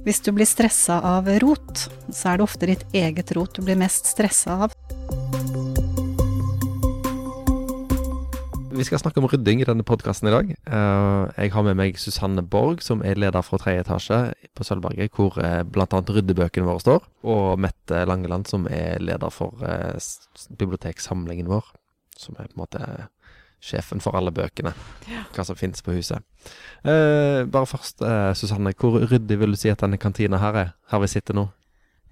Hvis du blir stressa av rot, så er det ofte ditt eget rot du blir mest stressa av. Vi skal snakke om rydding i denne podkasten i dag. Eh, jeg har med meg Susanne Borg, som er leder for tredje etasje på Sølvberget, hvor uh, bl.a. ryddebøkene våre står. Og Mette Langeland, som er leder for eh, biblioteksamlingen vår. Som er på en måte sjefen for alle bøkene. Ja. Hva som finnes på huset. Eh, bare først, eh, Susanne. Hvor ryddig vil du si at denne kantina her er? Her vi sitter nå?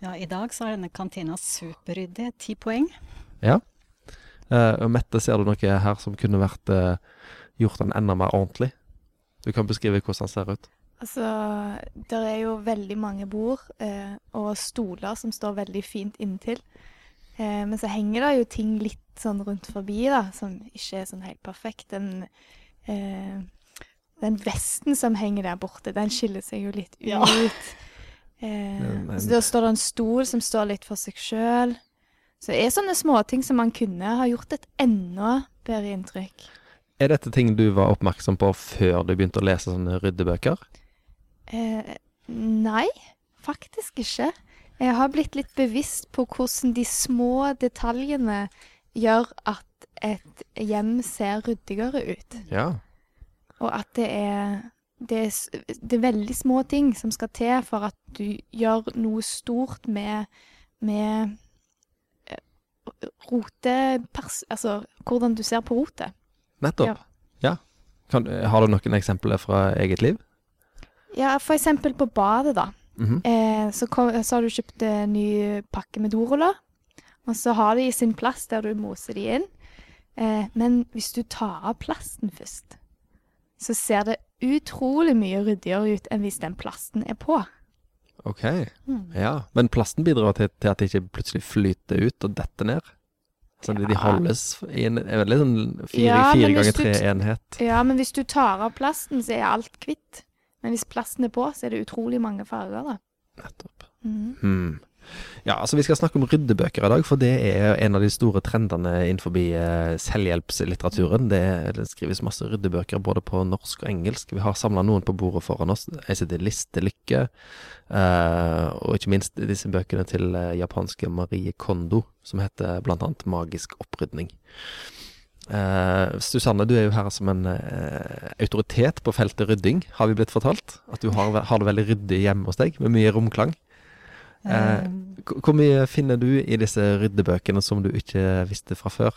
Ja, I dag så er denne kantina superryddig. Ti poeng. Ja. Eh, og Mette, ser du noe her som kunne vært eh, gjort den enda mer ordentlig? Du kan beskrive hvordan den ser ut. Altså, det er jo veldig mange bord eh, og stoler som står veldig fint inntil. Eh, men så henger det jo ting litt sånn rundt forbi, da, som ikke er sånn helt perfekt. Den, eh, den vesten som henger der borte, den skiller seg jo litt ut. Ja. Eh, Men- og så da står det en stol som står litt for seg sjøl. Så det er sånne småting som man kunne ha gjort et enda bedre inntrykk. Er dette ting du var oppmerksom på før du begynte å lese sånne ryddebøker? Eh, nei, faktisk ikke. Jeg har blitt litt bevisst på hvordan de små detaljene gjør at et hjem ser ryddigere ut. Ja. Og at det er, det er, det er veldig små ting som skal til for at du gjør noe stort med, med eh, rote... Altså hvordan du ser på rotet. Nettopp. Ja. Kan, har du noen eksempler fra eget liv? Ja, for eksempel på badet, da. Eh, så, kom, så har du kjøpt en ny pakke med doruller, og så har de sin plass der du moser de inn. Eh, men hvis du tar av plasten først, så ser det utrolig mye ryddigere ut enn hvis den plasten er på. Ok. Mm. Ja. Men plasten bidrar til, til at det ikke plutselig flyter ut og detter ned? Så ja. de holdes i en, en veldig sånn fire, ja, fire ganger tre-enhet. Ja, men hvis du tar av plasten, så er alt hvitt. Men hvis plasten er på, så er det utrolig mange farger, da. Nettopp. Mm. Hmm. Ja, altså vi skal snakke om ryddebøker i dag, for det er en av de store trendene innenfor eh, selvhjelpslitteraturen. Det, det skrives masse ryddebøker både på norsk og engelsk. Vi har samla noen på bordet foran oss. Jeg sitter i Listelykke, uh, og ikke minst disse bøkene til eh, japanske Marie Kondo, som heter annet Magisk opprydning. Eh, Susanne, du er jo her som en uh, autoritet på feltet rydding, har vi blitt fortalt. At du har, har det veldig ryddig hjemme hos deg, med mye romklang. Uh, Hvor mye finner du i disse ryddebøkene som du ikke visste fra før?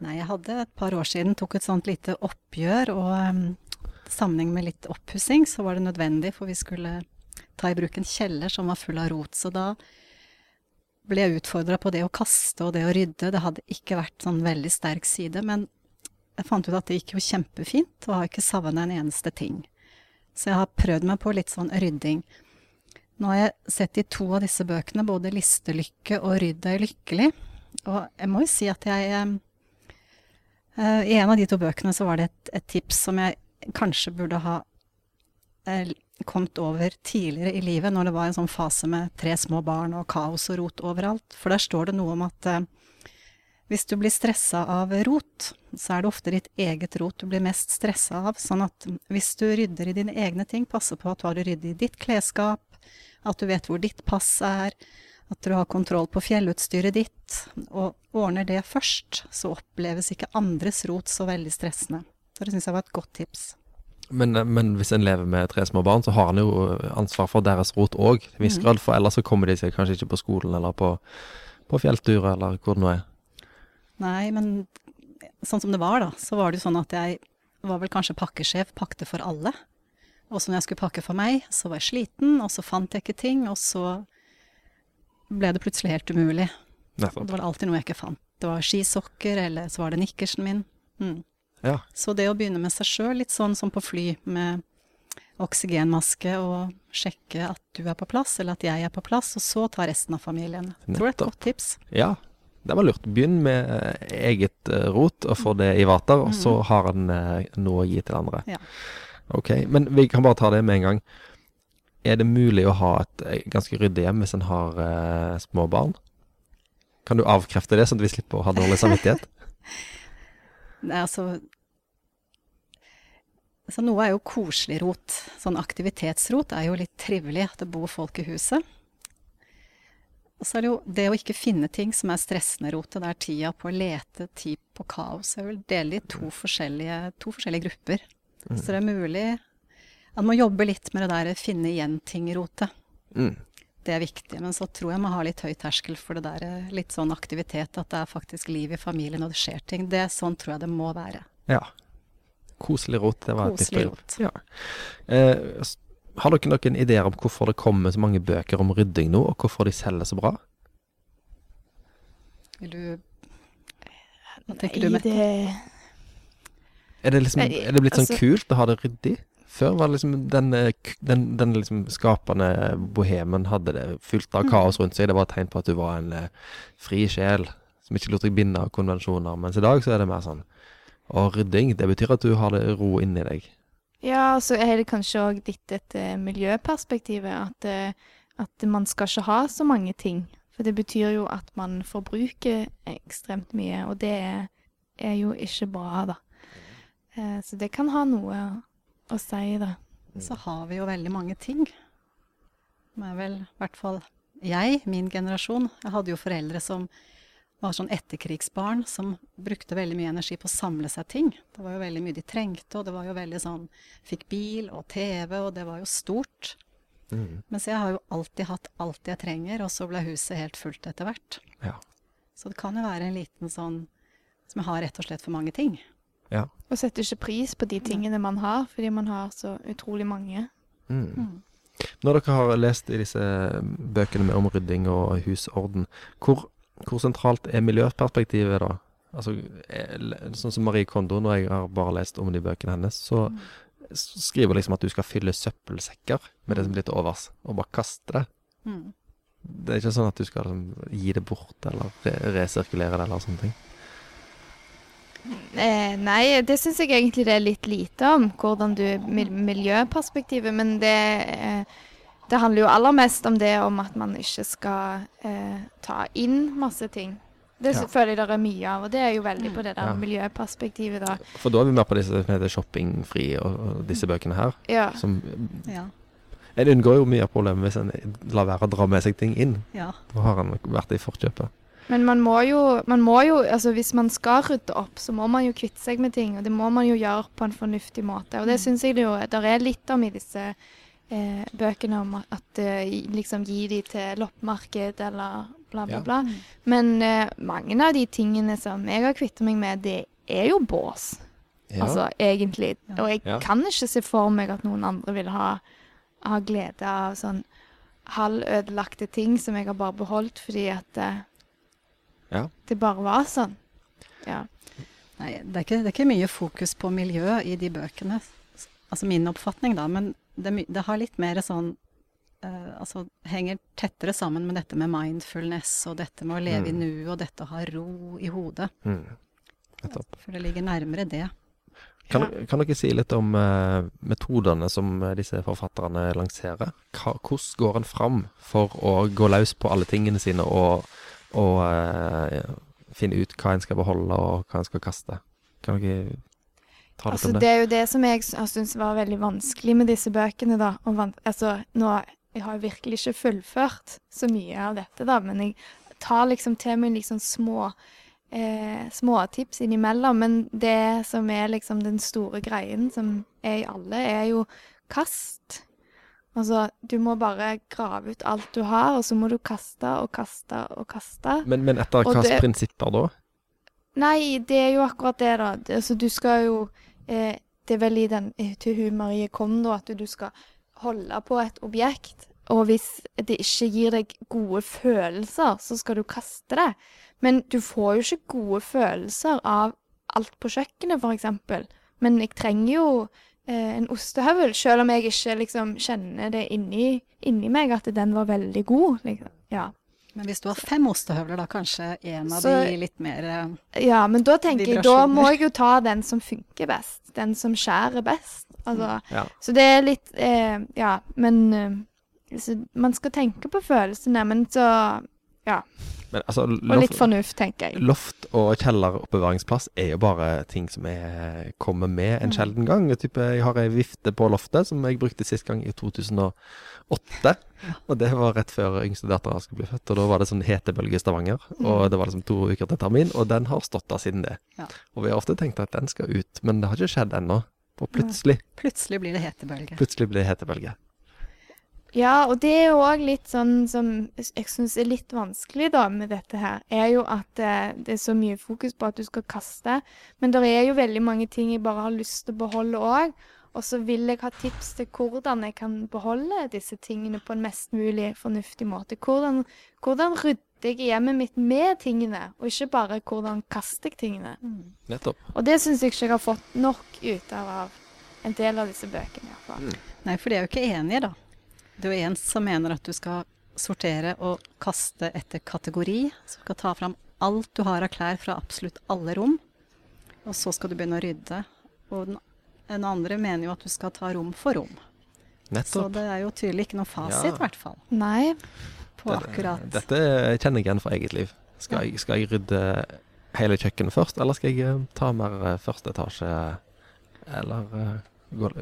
Nei, jeg hadde et par år siden tok et sånt lite oppgjør, og um, sammenheng med litt oppussing, så var det nødvendig, for vi skulle ta i bruk en kjeller som var full av rot. Så da ble jeg utfordra på det å kaste og det å rydde. Det hadde ikke vært sånn veldig sterk side, men jeg fant ut at det gikk jo kjempefint, og har ikke savna en eneste ting. Så jeg har prøvd meg på litt sånn rydding. Nå har jeg sett i to av disse bøkene, både 'Listelykke' og 'Rydd deg lykkelig'. Og jeg må jo si at jeg eh, eh, I en av de to bøkene så var det et, et tips som jeg kanskje burde ha eh, kommet over tidligere i livet, når det var en sånn fase med tre små barn og kaos og rot overalt. For der står det noe om at eh, hvis du blir stressa av rot, så er det ofte ditt eget rot du blir mest stressa av. Sånn at hvis du rydder i dine egne ting, passer på at du har ryddet i ditt klesskap, at du vet hvor ditt pass er, at du har kontroll på fjellutstyret ditt, og ordner det først, så oppleves ikke andres rot så veldig stressende. Så det syns jeg var et godt tips. Men, men hvis en lever med tre små barn, så har en jo ansvar for deres rot òg, til en viss Mhm. grad. For ellers så kommer de seg kanskje ikke på skolen eller på, på fjellturer eller hvor det nå er. Nei, men sånn som det var, da, så var det jo sånn at jeg var vel kanskje pakkesjef, pakte for alle. Og så når jeg skulle pakke for meg, så var jeg sliten, og så fant jeg ikke ting, og så ble det plutselig helt umulig. Nettopp. det var alltid noe jeg ikke fant. Det var skisokker, eller så var det nikkersen min. Mm. Ja. Så det å begynne med seg sjøl, litt sånn som på fly, med oksygenmaske og sjekke at du er på plass, eller at jeg er på plass, og så ta resten av familien. Nettopp. tror det er et godt tips. ja. Det var lurt. Begynn med eh, eget eh, rot og få det i vater, og så har en eh, noe å gi til andre. Ja. Ok, men vi kan bare ta det med en gang. Er det mulig å ha et ganske ryddig hjem hvis en har eh, små barn? Kan du avkrefte det, sånn at vi slipper å ha dårlig samvittighet? Nei, altså Så noe er jo koselig rot. Sånn aktivitetsrot er jo litt trivelig at det bor folk i huset. Og så er det jo det å ikke finne ting som er stressende rotet. Det er tida på å lete, tid på kaos. Jeg vil dele det i to forskjellige, to forskjellige grupper. Så det er mulig at man jobber litt med det der finne igjen ting-rotet. Mm. Det er viktig. Men så tror jeg man har litt høy terskel for det der eh, litt sånn aktivitet. At det er faktisk liv i familien, og det skjer ting. Det, sånn tror jeg det må være. Ja. Koselig rot. Det var Koselig rot. Ja. Eh, har dere noen ideer om hvorfor det kommer så mange bøker om rydding nå, og hvorfor de selger så bra? Vil du Hva tenker du, Nei, Mette? det Er det, liksom, er det blitt sånn altså- kult å ha det ryddig? Før var det liksom den, eh, den, den liksom skapende bohemen hadde det fullt av kaos rundt seg. Det var et tegn på at du var en eh, fri sjel som ikke lot deg binde av konvensjoner. Mens i dag så er det mer sånn Og rydding, det betyr at du har det ro inni deg. Ja, så er det kanskje òg litt et miljøperspektivet. At, eh, at man skal ikke ha så mange ting. For det betyr jo at man forbruker ekstremt mye, og det er, er jo ikke bra, da. Eh, Så det kan ha noe å si, da. Så har vi jo veldig mange ting. Men er vel i hvert fall jeg, min generasjon. Jeg hadde jo foreldre som var sånn etterkrigsbarn, som brukte veldig mye energi på å samle seg ting. Det var jo veldig mye de trengte, og det var jo veldig sånn Fikk bil og TV, og det var jo stort. Mm. Mens jeg har jo alltid hatt alt jeg trenger, og så ble huset helt fullt etter hvert. Ja. Så det kan jo være en liten sånn som jeg har rett og slett for mange ting. Ja. Og setter ikke pris på de tingene man har, fordi man har så utrolig mange. Mm. Mm. Når dere har lest i disse bøkene med omrydding og husorden, hvor, hvor sentralt er miljøperspektivet da? Altså, er, sånn som Marie Kondo, når jeg har bare lest om de bøkene hennes, så mm. skriver liksom at du skal fylle søppelsekker med det som blir til overs, og bare kaste det. Mm. Det er ikke sånn at du skal liksom, gi det bort, eller re resirkulere det, eller sånne ting. Eh, nei, det syns jeg egentlig det er litt lite om, hvordan du Miljøperspektivet. Men det, eh, det handler jo aller mest om det om at man ikke skal eh, ta inn masse ting. Det Ja. føler jeg det er mye av, og det er jo veldig på det der Ja. miljøperspektivet, da. For da er vi mer på disse som heter shoppingfri og, og disse bøkene her. Ja. Som, Ja. en unngår jo mye av problemet hvis en lar være å dra med seg ting inn. ja. Da har en vært i forkjøpet. Men man må jo, man må jo altså Hvis man skal rydde opp, så må man jo kvitte seg med ting. Og det må man jo gjøre på en fornuftig måte. Og det syns jeg det jo der er litt om i disse eh, bøkene om at, at eh, liksom gi de til loppemarked eller bla, bla, Ja. bla. Men eh, mange av de tingene som jeg har kvittet meg med, det er jo bås. Ja. Altså egentlig. Og jeg Ja. kan ikke se for meg at noen andre vil ha, ha glede av sånn halvødelagte ting som jeg har bare beholdt fordi at eh, Ja. det bare var sånn. Ja. Nei, det er, ikke, det er ikke mye fokus på miljø i de bøkene. Altså min oppfatning, da. Men det, det har litt mer sånn uh, Altså henger tettere sammen med dette med mindfulness og dette med å leve i Mm. nuet og dette å ha ro i hodet. Mm. For det ligger nærmere det. Kan, kan dere si litt om eh, metodene som eh, disse forfatterne lanserer? Hva, hvordan går en fram for å gå løs på alle tingene sine og, og uh, finne ut hva en skal beholde og hva en skal kaste? Kan dere ta litt Altså, om det? det er jo det som jeg syns var veldig vanskelig med disse bøkene, da. Altså, nå Jeg har virkelig ikke fullført så mye av dette, da, men jeg tar liksom til meg liksom små eh, småtips innimellom. Men det som er liksom den store greien som er i alle, er jo kast. Altså, du må bare grave ut alt du har, og så må du kaste og kaste og kaste. Men, men etter hvilke prinsipper da? Nei, det er jo akkurat det, da. Altså, du skal jo eh, Det er vel i den eh, til hun Marie Kondo at du skal holde på et objekt, og hvis det ikke gir deg gode følelser, så skal du kaste det. Men du får jo ikke gode følelser av alt på kjøkkenet, eksempel. Men jeg trenger jo en ostehøvel, selv om jeg ikke liksom kjenner det inni, inni meg at den var veldig god. Liksom. Ja. Men hvis du har fem ostehøvler, da kanskje en av Så- de litt mer eh, Ja, men da tenker jeg, da må jeg jo ta den som funker best. Den som skjærer best. Altså, Ja. Så det er litt eh, Ja, men eh, Man skal tenke på følelsene, men så Ja. Men altså, Og litt fornuft, tenker jeg. loft og kjelleroppbevaringsplass er jo bare ting som jeg kommer med en Mm. sjelden gang. Type, jeg har ei vifte på loftet som jeg brukte sist gang i 2008. Og det var rett før yngste datter skulle bli født. Og da var det sånn hetebølge i Stavanger. Og Mm. det var liksom to uker til termin, og den har stått der siden det. Og vi har ofte tenkt at den skal ut, men det har ikke skjedd ennå. Og plutselig, Plutselig blir det hetebølge. plutselig blir det hetebølge. Ja, og det er jo òg litt sånn som jeg syns er litt vanskelig da med dette her, er jo at eh, det er så mye fokus på at du skal kaste. Men det er jo veldig mange ting jeg bare har lyst til å beholde òg. Og så vil jeg ha tips til hvordan jeg kan beholde disse tingene på en mest mulig fornuftig måte. Hvordan, hvordan rydder jeg hjemmet mitt med tingene, og ikke bare hvordan kaster jeg tingene. Mm. Nettopp. Og det syns jeg ikke jeg har fått nok ut av av en del av disse bøkene. i hvert fall. Nei, for de er jo ikke enige, da. Det er jo en som mener at du skal sortere og kaste etter kategori. Så du skal ta fram alt du har av klær fra absolutt alle rom. Og så skal du begynne å rydde. Og den, den andre mener jo at du skal ta rom for rom. Nettopp. Så det er jo tydelig ikke noe fasit, Ja. i hvert fall, Nei. på akkurat Dette kjenner jeg igjen fra eget liv. Skal, jeg, skal jeg rydde hele kjøkkenet først, eller skal jeg eh, ta mer eh, første etasje? Eller eh,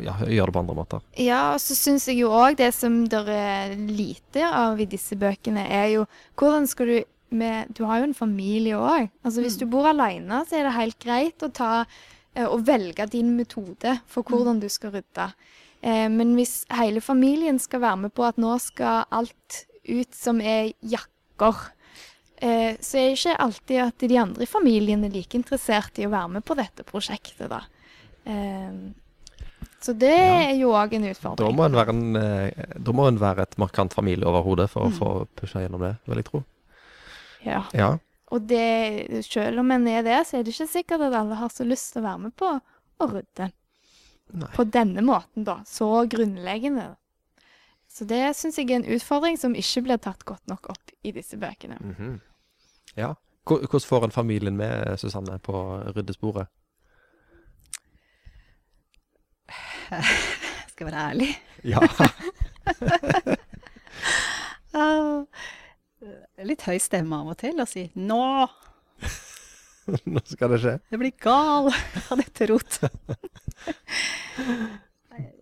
ja, gjøre det på andre måter? Ja, og så syns jeg jo òg det som det er lite av i disse bøkene, er jo hvordan skal du med Du har jo en familie òg. Altså hvis Mm. du bor alene, så er det helt greit å ta og velge din metode for hvordan du skal rydde. Eh, men hvis hele familien skal være med på at nå skal alt ut som er jakker, eh, så er det ikke alltid at de andre i familien er like interessert i å være med på dette prosjektet, da. Så det Ja. er jo òg en Da utfordring. må en være, en, eh, da må en være et markant familieoverhode for å Mm. få pusha gjennom det, vil jeg tro. Ja. Ja. Og det, selv om en er det, så er det ikke sikkert at alle har så lyst til å være med på å rydde. Nei. På denne måten, da. Så grunnleggende. Så det syns jeg er en utfordring som ikke blir tatt godt nok opp i disse bøkene. Mhm. Ja. Hvordan får en familien med Susanne på ryddesporet? Skal jeg være ærlig. Ja. Ah, litt høy stemme av og til og si 'nå, Nå skal det skje. det blir gal av dette rot'.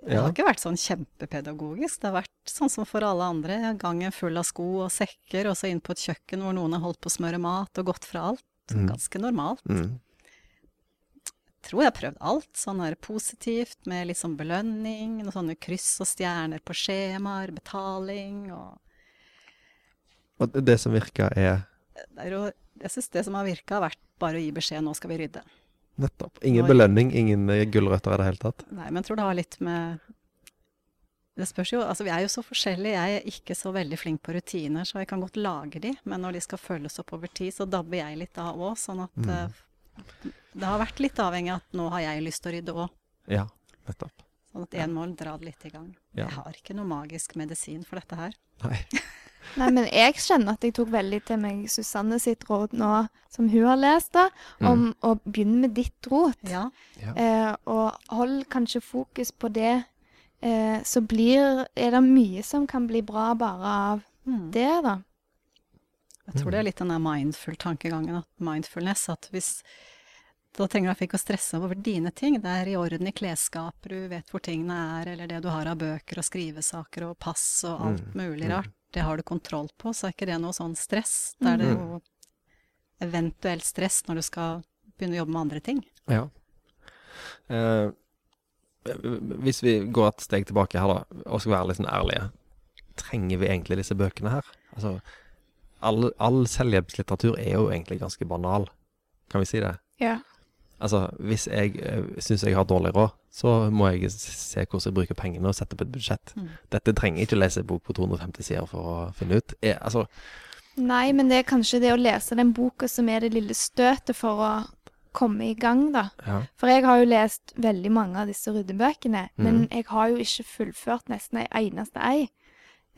Det har ikke vært sånn kjempepedagogisk. Det har vært sånn som for alle andre. Gangen full av sko og sekker, og så inn på et kjøkken hvor noen har holdt på å smøre mat og gått fra alt. Mm. Ganske normalt. Mm. Tror jeg har prøvd alt. Sånn her positivt med litt sånn belønning, noen sånne kryss og stjerner på skjemaer, betaling og Og det som virker, er det er jo, Jeg syns det som har virka, har vært bare å gi beskjed 'nå skal vi rydde'. nettopp ingen belønning, ingen eh, gulrøtter i det hele tatt. Nei, men jeg tror det har litt med Det spørs jo Altså, vi er jo så forskjellige. Jeg er ikke så veldig flink på rutiner, så jeg kan godt lage de, men når de skal følges opp over tid, så dabber jeg litt av òg, sånn at Mm. Det har vært litt avhengig av at nå har jeg lyst til å rydde òg. Ja, nettopp. Sånn at én må dra det litt i gang. Ja. Jeg har ikke noe magisk medisin for dette her. Nei. Nei, men jeg kjenner at jeg tok veldig til meg Susanne sitt råd nå, som hun har lest, da, Mm. om å begynne med ditt rot. Ja. Ja. Eh, og hold kanskje fokus på det. Eh, så blir Er det mye som kan bli bra bare av Mm. det, da. Jeg tror det er litt den der mindful-tankegangen, at mindfulness, at hvis da trenger du ikke å stresse over dine ting. Det er i orden i klesskapet, du vet hvor tingene er, eller det du har av bøker og skrivesaker og pass og alt Mm, mulig mm. rart. Det har du kontroll på, så er ikke det noe sånn stress. Da er det Mm. jo eventuelt stress når du skal begynne å jobbe med andre ting. Ja. Eh, hvis vi går et steg tilbake her, da, og skal være litt sånn ærlige, trenger vi egentlig disse bøkene her? Altså, all, all selvhjelpslitteratur er jo egentlig ganske banal, kan vi si det? Ja. Altså, hvis jeg uh, syns jeg har dårlig råd, så må jeg se hvordan jeg bruker pengene og sette på et budsjett. Mm. Dette trenger jeg ikke lese en bok på 250 sider for å finne ut. Jeg, altså, Nei, men det er kanskje det å lese den boka som er det lille støtet for å komme i gang, da. ja. For jeg har jo lest veldig mange av disse ryddebøkene, men Mhm. jeg har jo ikke fullført nesten ei eneste ei.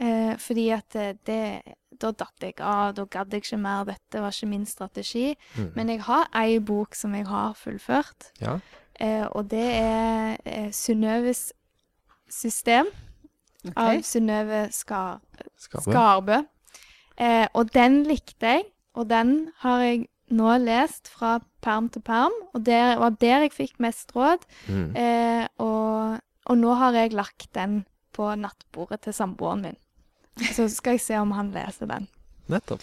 Eh, fordi at eh, det Da datt jeg av, da gadd jeg ikke mer. Dette var ikke min strategi. Mm. Men jeg har ei bok som jeg har fullført, ja. eh, og det er eh, Synnøves system okay. av Synnøve Skar Skarbø. Skarbø. Eh, og den likte jeg, og den har jeg nå lest fra perm til perm, og det var der jeg fikk mest råd. Mm. Eh, og, og nå har jeg lagt den på nattbordet til samboeren min. Så skal jeg se om han leser den. Nettopp.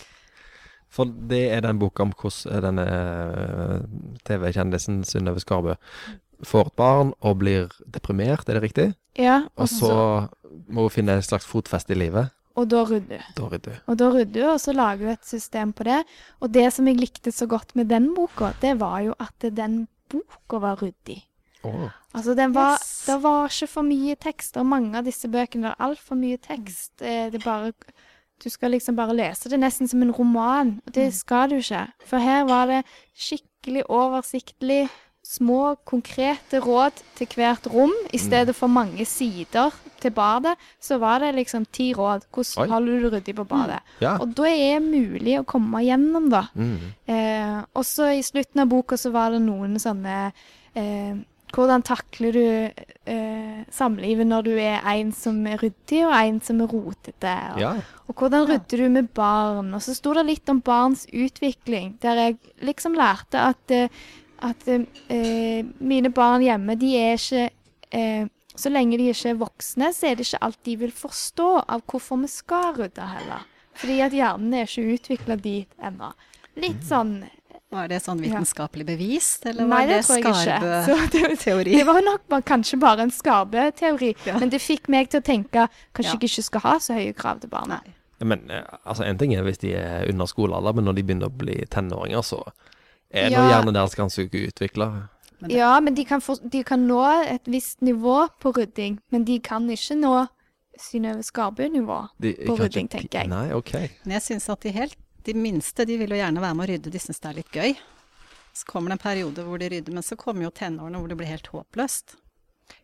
For det er den boka om hvordan denne eh, TV-kjendisen Synnøve Skarbø får et barn og blir deprimert, er det riktig? Ja, Og så må hun finne et slags fotfeste i livet. og. Da rydder hun. Og da rydder hun, og så lager hun et system på det. Og det som jeg likte så godt med den boka, det var jo at den boka var ryddig. Åh. Altså, den var, Yes. det var ikke for mye tekst, og mange av disse bøkene har altfor mye tekst. Eh, Det er bare Du skal liksom bare lese det nesten som en roman, og det skal du ikke. For her var det skikkelig oversiktlig, små, konkrete råd til hvert rom. I stedet for mange sider til badet, så var det liksom ti råd. Hvordan holder du det ryddig på badet? Ja. Og da er det mulig å komme gjennom, da. Mm. Eh, også i slutten av boka så var det noen sånne eh, Hvordan takler du eh, samlivet når du er en som er ryddig, og en som er rotete? Og, ja. og hvordan rydder du med barn? Og så sto det litt om barns utvikling, der jeg liksom lærte at, eh, at eh, mine barn hjemme, de er ikke eh, Så lenge de ikke er voksne, så er det ikke alt de vil forstå av hvorfor vi skal rydde heller. Fordi at hjernen er ikke utvikla dit ennå. Litt sånn Var det sånn vitenskapelig bevist, eller Nei, var det det. Skarbø-teori? Det, det var nok bare, kanskje bare en skarbeteori, Ja. men det fikk meg til å tenke kanskje Ja. jeg ikke skal ha så høye krav til barna. Nei. Men eh, altså, en ting er hvis de er under skolealder, men når de begynner å bli tenåringer, så er det Ja. gjerne deres ganske utvikla. Ja, men de kan, for, de kan nå et visst nivå på rydding, men de kan ikke nå Synnøve Skarbø-nivå. På rydding, tenker jeg. Nei, OK. Men jeg syns at de helt de minste de vil jo gjerne være med å rydde, de syns det er litt gøy. Så kommer det en periode hvor de rydder, men så kommer jo tenårene hvor det blir helt håpløst.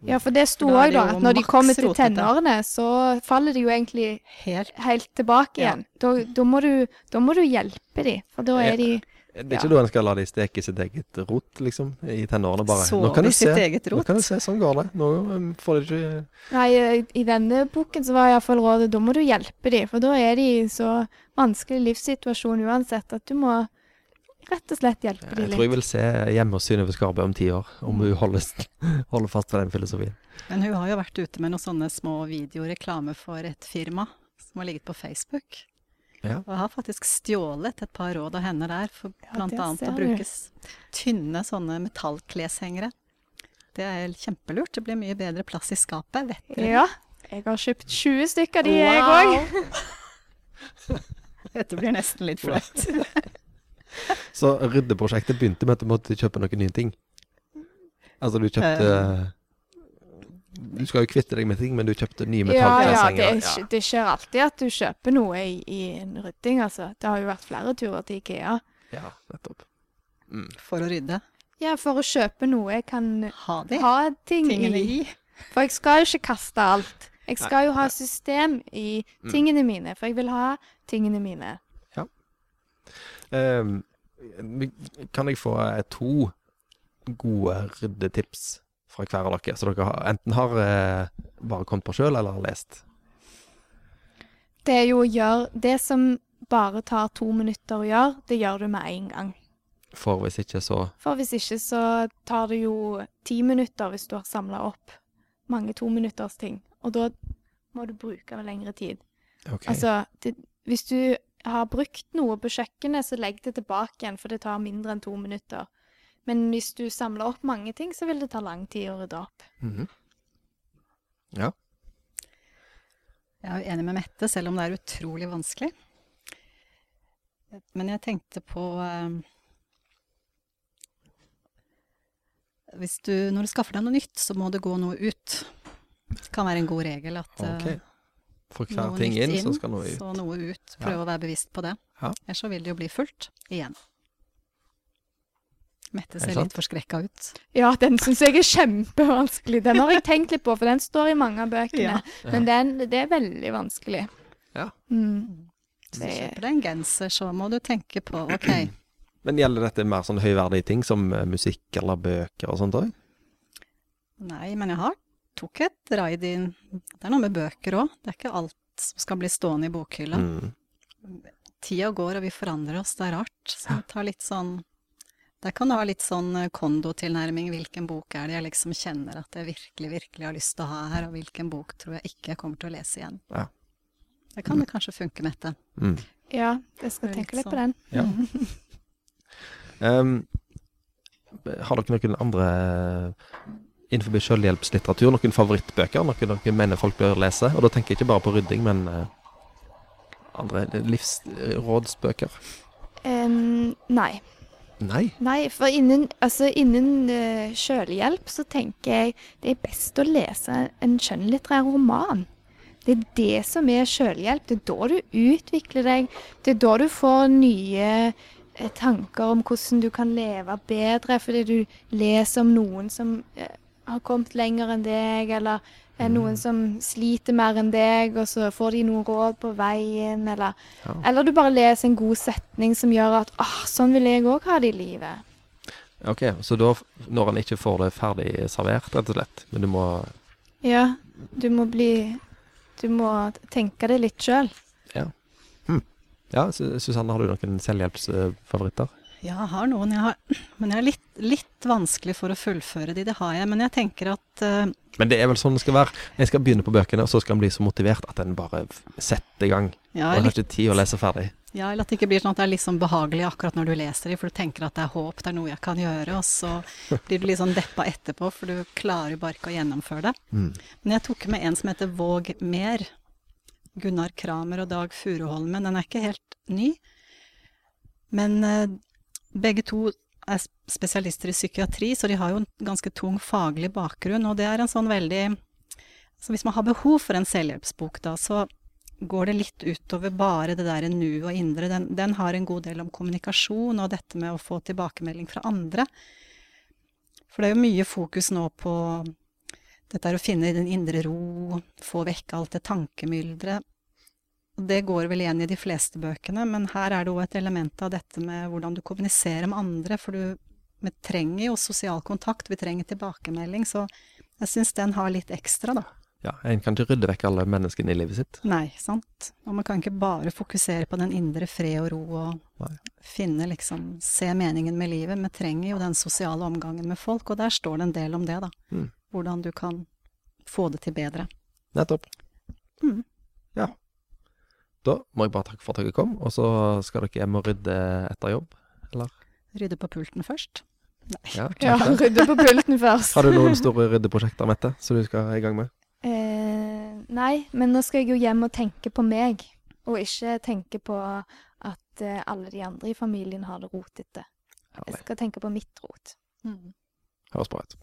Ja, for det sto òg, da, at når de kommer til tenårene, så faller de jo egentlig Helt helt tilbake Ja. igjen. Da, da, må du, da må du hjelpe dem, for da er de Det er ikke da en skal la de steke sitt eget rot, liksom, i tenårene, bare. Sove Nå kan i sitt se, eget Nå kan du se, sånn går det. Nå um, får de ikke Nei, i denne boken så var iallfall rådet da må du hjelpe dem, for da er de i så vanskelig livssituasjon uansett at du må rett og slett hjelpe dem Jeg litt. tror jeg vil se hjemme hos Synnøve Skarbø om ti år, om hun holder, holder fast ved den filosofien. Men hun har jo vært ute med noen sånne små videoreklame for et firma som har ligget på Facebook. Ja. Og jeg har faktisk stjålet et par råd av henne der, for Ja, annet å brukes tynne sånne metallkleshengere. Det er kjempelurt. Det blir mye bedre plass i skapet. Vet dere Ja. Jeg har kjøpt 20 stykker de de, jeg òg. Dette blir nesten litt flaut. Så ryddeprosjektet begynte med at du måtte kjøpe noen nye ting. Altså, du kjøpte Du skal jo kvitte deg med ting, men du kjøpte nye Ja, ja, det, er det skjer alltid at du kjøper noe i, i en rydding, altså. Det har jo vært flere turer til Ikea. ja, nettopp. Mm. For å rydde. Ja, for å kjøpe noe jeg kan Ha ha ting tingene i. i. For jeg skal jo ikke kaste alt. Jeg skal jo ha system i Mm. tingene mine, for jeg vil ha tingene mine. Ehm, kan jeg få to gode ryddetips fra hver av dere, så dere har, enten har eh, bare kommet på sjøl, eller har lest? Det er jo å gjøre Det som bare tar to minutter å gjøre, det gjør du med en gang. For hvis ikke, så For hvis ikke så tar det jo ti minutter hvis du har samla opp mange tominutters ting. Og da må du bruke lengre tid. OK. Altså, det, hvis du har brukt noe på kjøkkenet, så legg det tilbake igjen, for det tar mindre enn to minutter. Men hvis du samler opp mange ting, så vil det ta lang tid å rydde opp. Ja. Jeg er jo enig med Mette, selv om det er utrolig vanskelig. Men jeg tenkte på eh, Hvis du, når du skaffer deg noe nytt, så må det gå noe ut. Det kan være en god regel at eh, OK. For hver noe ting nytt inn, så skal noe ut. Så noe ut. Prøve å være bevisst på det. Ja. Ellers så vil det jo bli fullt igjen. Mette Er ser litt forskrekka ut. Ja, den syns jeg er kjempevanskelig. Den har jeg tenkt litt på, for den står i mange av bøkene. Ja. Men den, det er veldig vanskelig. Ja. Mm. Hvis du kjøper deg en genser, så må du tenke på OK, Men gjelder dette mer sånn høyverdige ting som eh, musikk eller bøker og sånt òg? nei, men jeg har tok et raid inn Det er noe med bøker òg. Det er ikke alt som skal bli stående i bokhylla. Mm. tida går, og vi forandrer oss. Det er rart. Så det tar litt sånn Der kan du ha litt sånn eh, kondotilnærming. Hvilken bok er det jeg liksom kjenner at jeg virkelig, virkelig har lyst til å ha her, og hvilken bok tror jeg ikke jeg kommer til å lese igjen. Ja. Det kan det kanskje funke, Mette. Mm. Ja, jeg skal tenke litt litt på den. Ja. Um, har dere noen andre innenfor selvhjelpslitteratur, noen favorittbøker? Noen dere mener folk bør lese? Og da tenker jeg ikke bare på rydding, men eh, andre livsrådsbøker. Um, nei. Nei. Nei, for innen, altså innen uh, selvhjelp så tenker jeg det er best å lese en skjønnlitterær roman. Det er det som er selvhjelp. Det er da du utvikler deg. Det er da du får nye uh, tanker om hvordan du kan leve bedre, fordi du leser om noen som uh, har kommet lenger enn deg, eller er noen som sliter mer enn deg, og så får de noen råd på veien, eller Ja. Eller du bare leser en god setning som gjør at ah, sånn vil jeg òg ha det i livet. Ok, så da, når han ikke får det ferdig servert, rett og slett, men du må Ja, du må bli Du må tenke det litt sjøl. Ja, Su- Susanne, har du noen selvhjelpsfavoritter? Ja, jeg har noen. Jeg har, men jeg er litt, litt vanskelig for å fullføre de, det har jeg. Men jeg tenker at uh, Men det er vel sånn det skal være. En skal begynne på bøkene, og så skal en bli så motivert at en bare setter i gang. ja, Og har ikke tid å lese ferdig. ja, eller at det ikke blir sånn at det er litt sånn behagelig akkurat når du leser de, for du tenker at det er håp, det er noe jeg kan gjøre, og så blir du litt sånn deppa etterpå, for du klarer bare ikke å gjennomføre det. Mm. Men jeg tok med en som heter Våg mer. Gunnar Kramer og Dag Furuholmen. Den er ikke helt ny. Men eh, begge to er spesialister i psykiatri, så de har jo en ganske tung faglig bakgrunn. Og det er en sånn veldig Så hvis man har behov for en selvhjelpsbok, da, så går det litt utover bare det der nu og indre. Den, den har en god del om kommunikasjon og dette med å få tilbakemelding fra andre. For det er jo mye fokus nå på dette er å finne den indre ro, få vekk alt det tankemylderet. Det går vel igjen i de fleste bøkene, men her er det òg et element av dette med hvordan du kommuniserer med andre, for du vi trenger jo sosial kontakt, vi trenger tilbakemelding, så jeg syns den har litt ekstra, da. Ja, En kan ikke rydde vekk alle menneskene i livet sitt. Nei, sant. Og man kan ikke bare fokusere på den indre fred og ro og Nei. finne liksom Se meningen med livet. Vi trenger jo den sosiale omgangen med folk, og der står det en del om det, da. Mm. Hvordan du kan få det til bedre. Nettopp. Mm. Ja. Da må jeg bare takke for at dere kom, og så skal dere hjem og rydde etter jobb, eller? Rydde på pulten først. Ja, Ja, rydde på pulten først. Har du noen store ryddeprosjekter, Mette, som du skal i gang med? Eh, nei, men nå skal jeg jo hjem og tenke på meg, og ikke tenke på at eh, alle de andre i familien har det rotete. Jeg skal tenke på mitt rot. Mm. Høres bra ut.